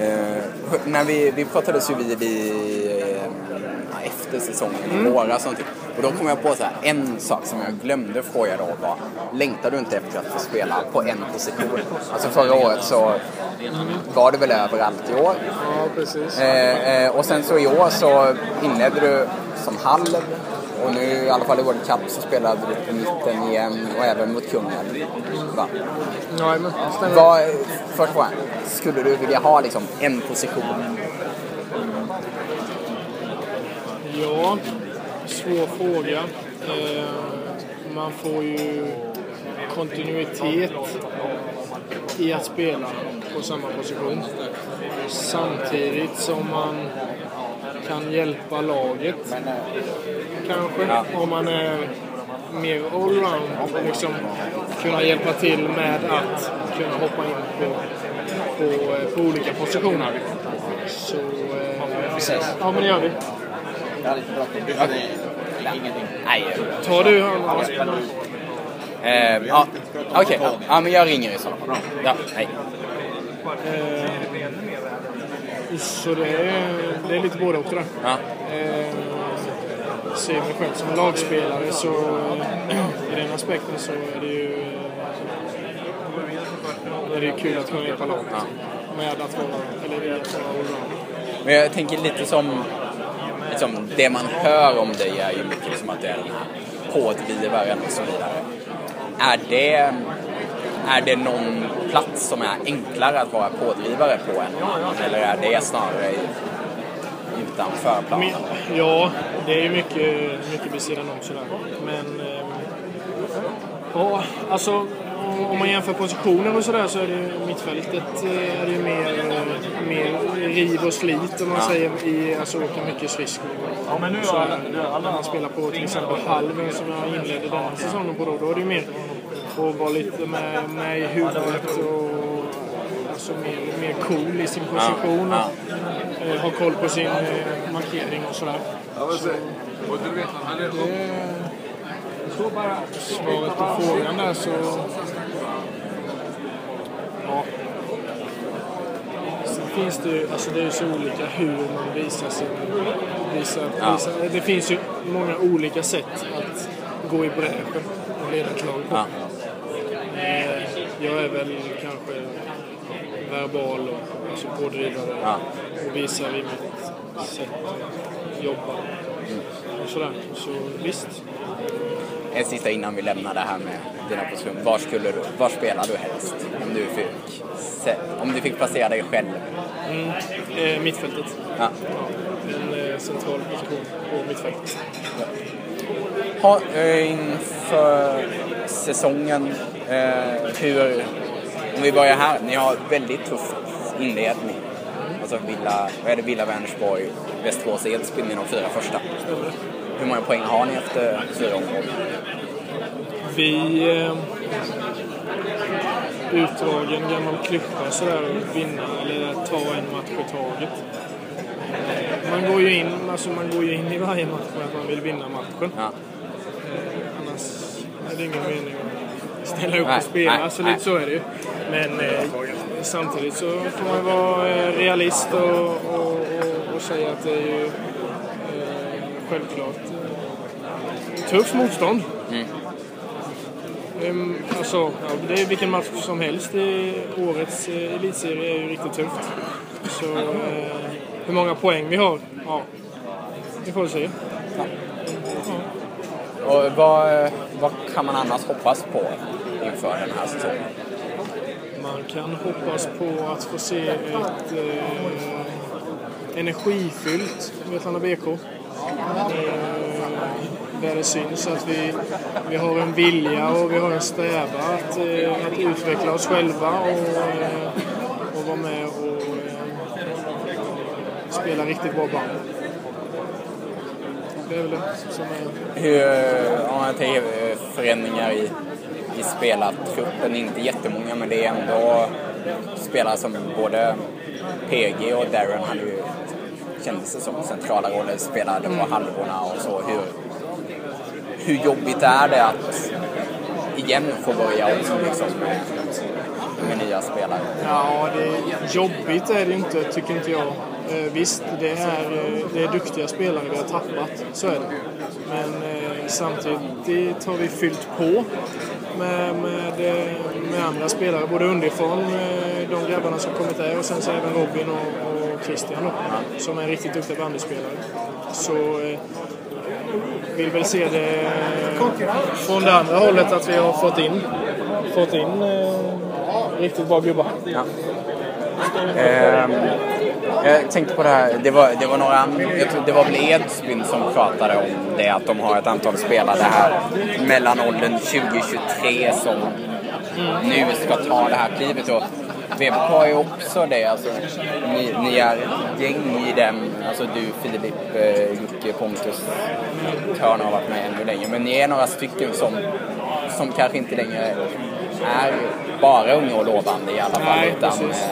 Eh, när vi, vi pratades ju vid i, eh, efter säsongen i våras och då kom jag på så här, en sak som jag glömde fråga då var Längtar du inte efter att få spela på en position? Alltså förra året så var det väl överallt i år. Ja, precis. Eh, eh, och sen så i år så inledde du som halv och nu i alla fall i World Cup så spelade du på mitten igen och även mot kungen. Va? Nej, men stämmer. Vad, först frågan, skulle du vilja ha liksom en position? Ja, svår fråga. Eh, man får ju kontinuitet i att spela på samma position. Samtidigt som man kan hjälpa laget. Kanske. Om man är mer allround liksom kunna hjälpa till med att kunna hoppa in på, på, eh, på olika positioner. Så... Eh, ja, men det gör vi. Nej. Tar du han? Eh, ja, okej. Ja, men jag ringer i så fall. Ja, hej. Eh, så det är, det är lite både och det. Ja. Eh, ser mig själv som lagspelare så i den aspekten så är det ju är det kul att kunna hjälpa laget med att vara, eller att vara allround. Men jag tänker lite som, liksom, det man hör om dig är ju mycket liksom att det är den här pådrivaren och så vidare. Är det, är det någon plats som är enklare att vara pådrivare på än annan? Eller är det snarare i- utanför planen? Men, ja, det är ju mycket, mycket vid sidan om sådär. Men eh, ja, alltså om man jämför positionen och sådär så är det mittfältet eh, är det ju mer, eh, mer riv och slit om man säger. I, alltså åka mycket skridskor. Ja, men nu så, när man spelar på till exempel halven som jag inledde den säsongen på då, då är det ju mer att vara lite med, med i huvudet och alltså mer, mer cool i sin position. Ja, Eh, ha koll på sin eh, markering och sådär. Så, det, svaret på frågan där så... Ja. Sen finns det ju, alltså det är så olika hur man visar sin... Visar, Ja. visar, det finns ju många olika sätt att gå i bräschen och leda ett lag på. Ja. Jag är väl kanske verbal och alltså pådrivare Ja. och visar i mitt sätt att jobba. Och sådär. Så visst. En sista innan vi lämnar det här med dina positioner. Var, skulle du, var spelar du helst? Om du fick, om du fick placera dig själv? Mm. Eh, mittfältet. Ja. En eh, central position på mittfältet. Ha, eh, inför säsongen, eh, hur... Om vi börjar här. Ni har väldigt tuff inledning. Alltså Villa, vad är det? Villa, Vänersborg, Västerås, Edsbyn är de fyra första. Hur många poäng har ni efter fyra omgångar? Vi... Eh, utdragen gammal klippa sådär och vinna eller ta en match i taget. Eh, Man går ju in, alltså man går ju in i varje match med att man vill vinna matchen. Ja. Eh, annars är det ingen mening att ställa upp Nej, och spela. nej, så nej. lite så är det ju. Men eh, samtidigt så får man vara eh, realist och, och, och, och säga att det är ju eh, självklart eh, tufft motstånd. Ehm, alltså, ja, det är vilken match som helst i årets eh, elitserie är ju riktigt tufft. Så eh, hur många poäng vi har, ja, vi får se. Och vad, vad kan man annars hoppas på inför den här säsongen? Man kan hoppas på att få se ett eh, energifyllt Vetlanda BK. Eh, där det syns att vi, vi har en vilja och vi har en strävan att, eh, att utveckla oss själva och, eh, och vara med och eh, spela riktigt bra band. Det är väl det som är... Hur, om man tänker eh, förändringar i, i spelartruppen, inte jättemånga men det är ändå spelare som både PG och Darren hade ju, kändes det som, centrala roller, spelade på halvorna och så. Hur, hur jobbigt är det att igen få börja om liksom, med med nya spelare? Ja, det är jobbigt är det inte, tycker inte jag. Eh, visst, det är, eh, det är duktiga spelare vi har tappat, så är det. Men eh, samtidigt har vi fyllt på med, med, med andra spelare, både underifrån, eh, de grabbarna som kommit där och sen så även Robin och, och Christian då, som är riktigt duktiga bandyspelare. Så eh, vill väl se det eh, från det andra hållet att vi har fått in, fått in eh, riktigt bra gubbar. Ja. Ehm, jag tänkte på det här, det var, det var några, jag tror det var väl Edsbyn som pratade om det, att de har ett antal spelare här mellan åldern 20-23 som nu ska ta det här klivet. Och VBK ju också det, alltså, ni, ni är gäng i den, alltså du, Filip, eh, Jocke, Pontus, Törn har varit med ännu längre, men ni är några stycken som, som kanske inte längre är bara unga och lovande i alla fall. Nej, utan, precis.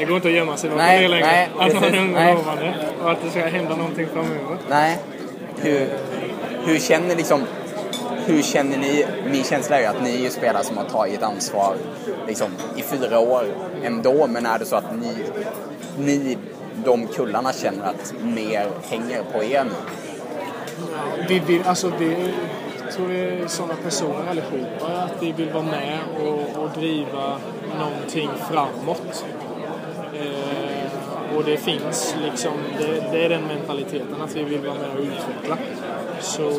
Det går inte att gömma sig Nej, mer längre. nej, att man är ung och att det ska hända någonting framöver. Nej. Hur, hur känner liksom hur känner ni, min känsla är ju att ni är ju spelare som har tagit ansvar liksom, i fyra år ändå, men är det så att ni, ni de kullarna känner att mer hänger på er nu? Vi vill, alltså vi tror vi är sådana personer allihopa, att vi vill vara med och, och driva någonting framåt. Eh, och det finns liksom, det, det är den mentaliteten att vi vill vara med och utveckla. Så,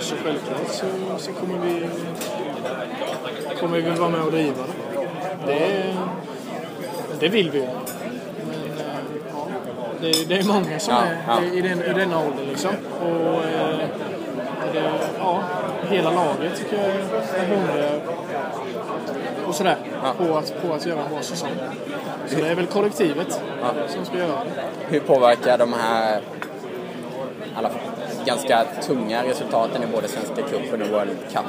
så självklart så, så kommer vi kommer vi vara med och driva det. Det, det vill vi ju. Eh, ja, det, det är många som Ja, är ja. i, den, i denna ålder liksom. Och, eh, det, ja, hela laget tycker jag är hungriga och sådär Ja. på, att, på att göra en bra säsong. Så det är väl kollektivet som ska göra det. Hur påverkar de här alla ganska tunga resultaten i både Svenska cupen och World Cup?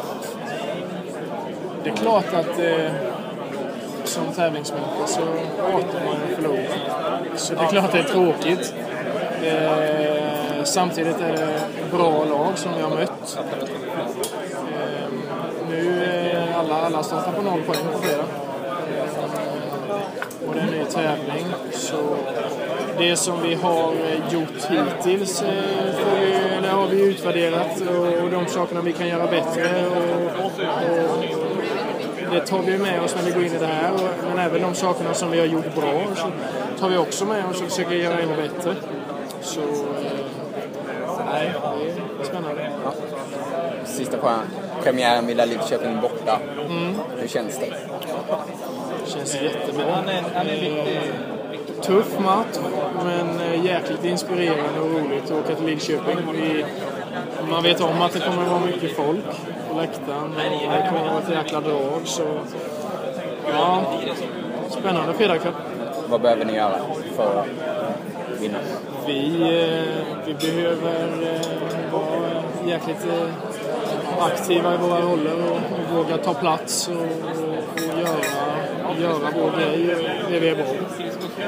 Det är klart att eh, som tävlingsmänniska så hatar man att förlora. Så det är klart det är tråkigt. Eh, samtidigt är det bra lag som vi har mött. Nu är alla, alla startar på noll poäng på fredag. Och det är en ny tävling. Så det som vi har gjort hittills eh, får vi, eller har vi utvärderat och, de sakerna vi kan göra bättre. Och, och, det tar vi med oss när vi går in i det här. Men även de sakerna som vi har gjort bra så tar vi också med oss och försöker göra ännu bättre. Så eh, nej, det är spännande. Sista frågan. Premiären Villa Lidköping borta. Hur känns det? Känns jättebra. Eh, Tuff match, men eh, jäkligt inspirerande och roligt att åka till Lidköping. Vi, man vet om att det kommer att vara mycket folk på läktaren och det kommer att vara ett jäkla drag. Så, ja, spännande fredagkväll. Vad behöver ni göra för att vinna? Vi, eh, vi behöver eh, vara jäkligt aktiva i våra roller och, våga ta plats och, och, göra, göra vår grej, det vi är bra på. Eh.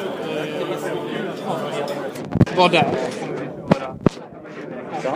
Var där. Ja.